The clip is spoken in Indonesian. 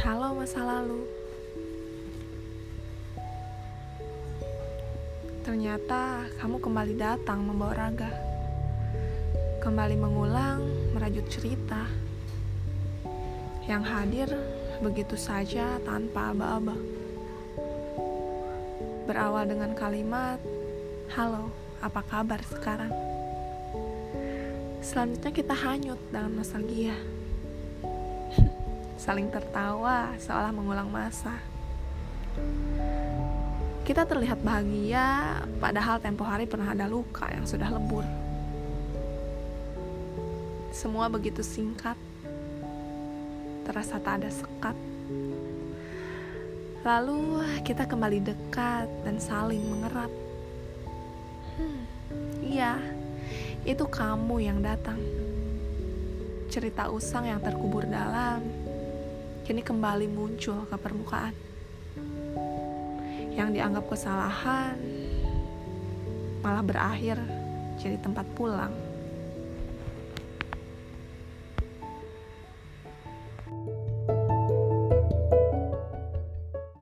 Halo masa lalu. Ternyata kamu kembali datang membawa raga. Kembali mengulang, merajut cerita. Yang hadir begitu saja tanpa aba-aba. Berawal dengan kalimat, Halo, apa kabar sekarang? Selanjutnya kita hanyut dalam nostalgia. Saling tertawa seolah mengulang masa. Kita terlihat bahagia, padahal tempo hari pernah ada luka yang sudah lebur. Semua begitu singkat, terasa tak ada sekat. Lalu kita kembali dekat dan saling mengerap. Hmm, iya, itu kamu yang datang. Cerita usang yang terkubur dalam, kini kembali muncul ke permukaan yang dianggap kesalahan malah berakhir jadi tempat pulang.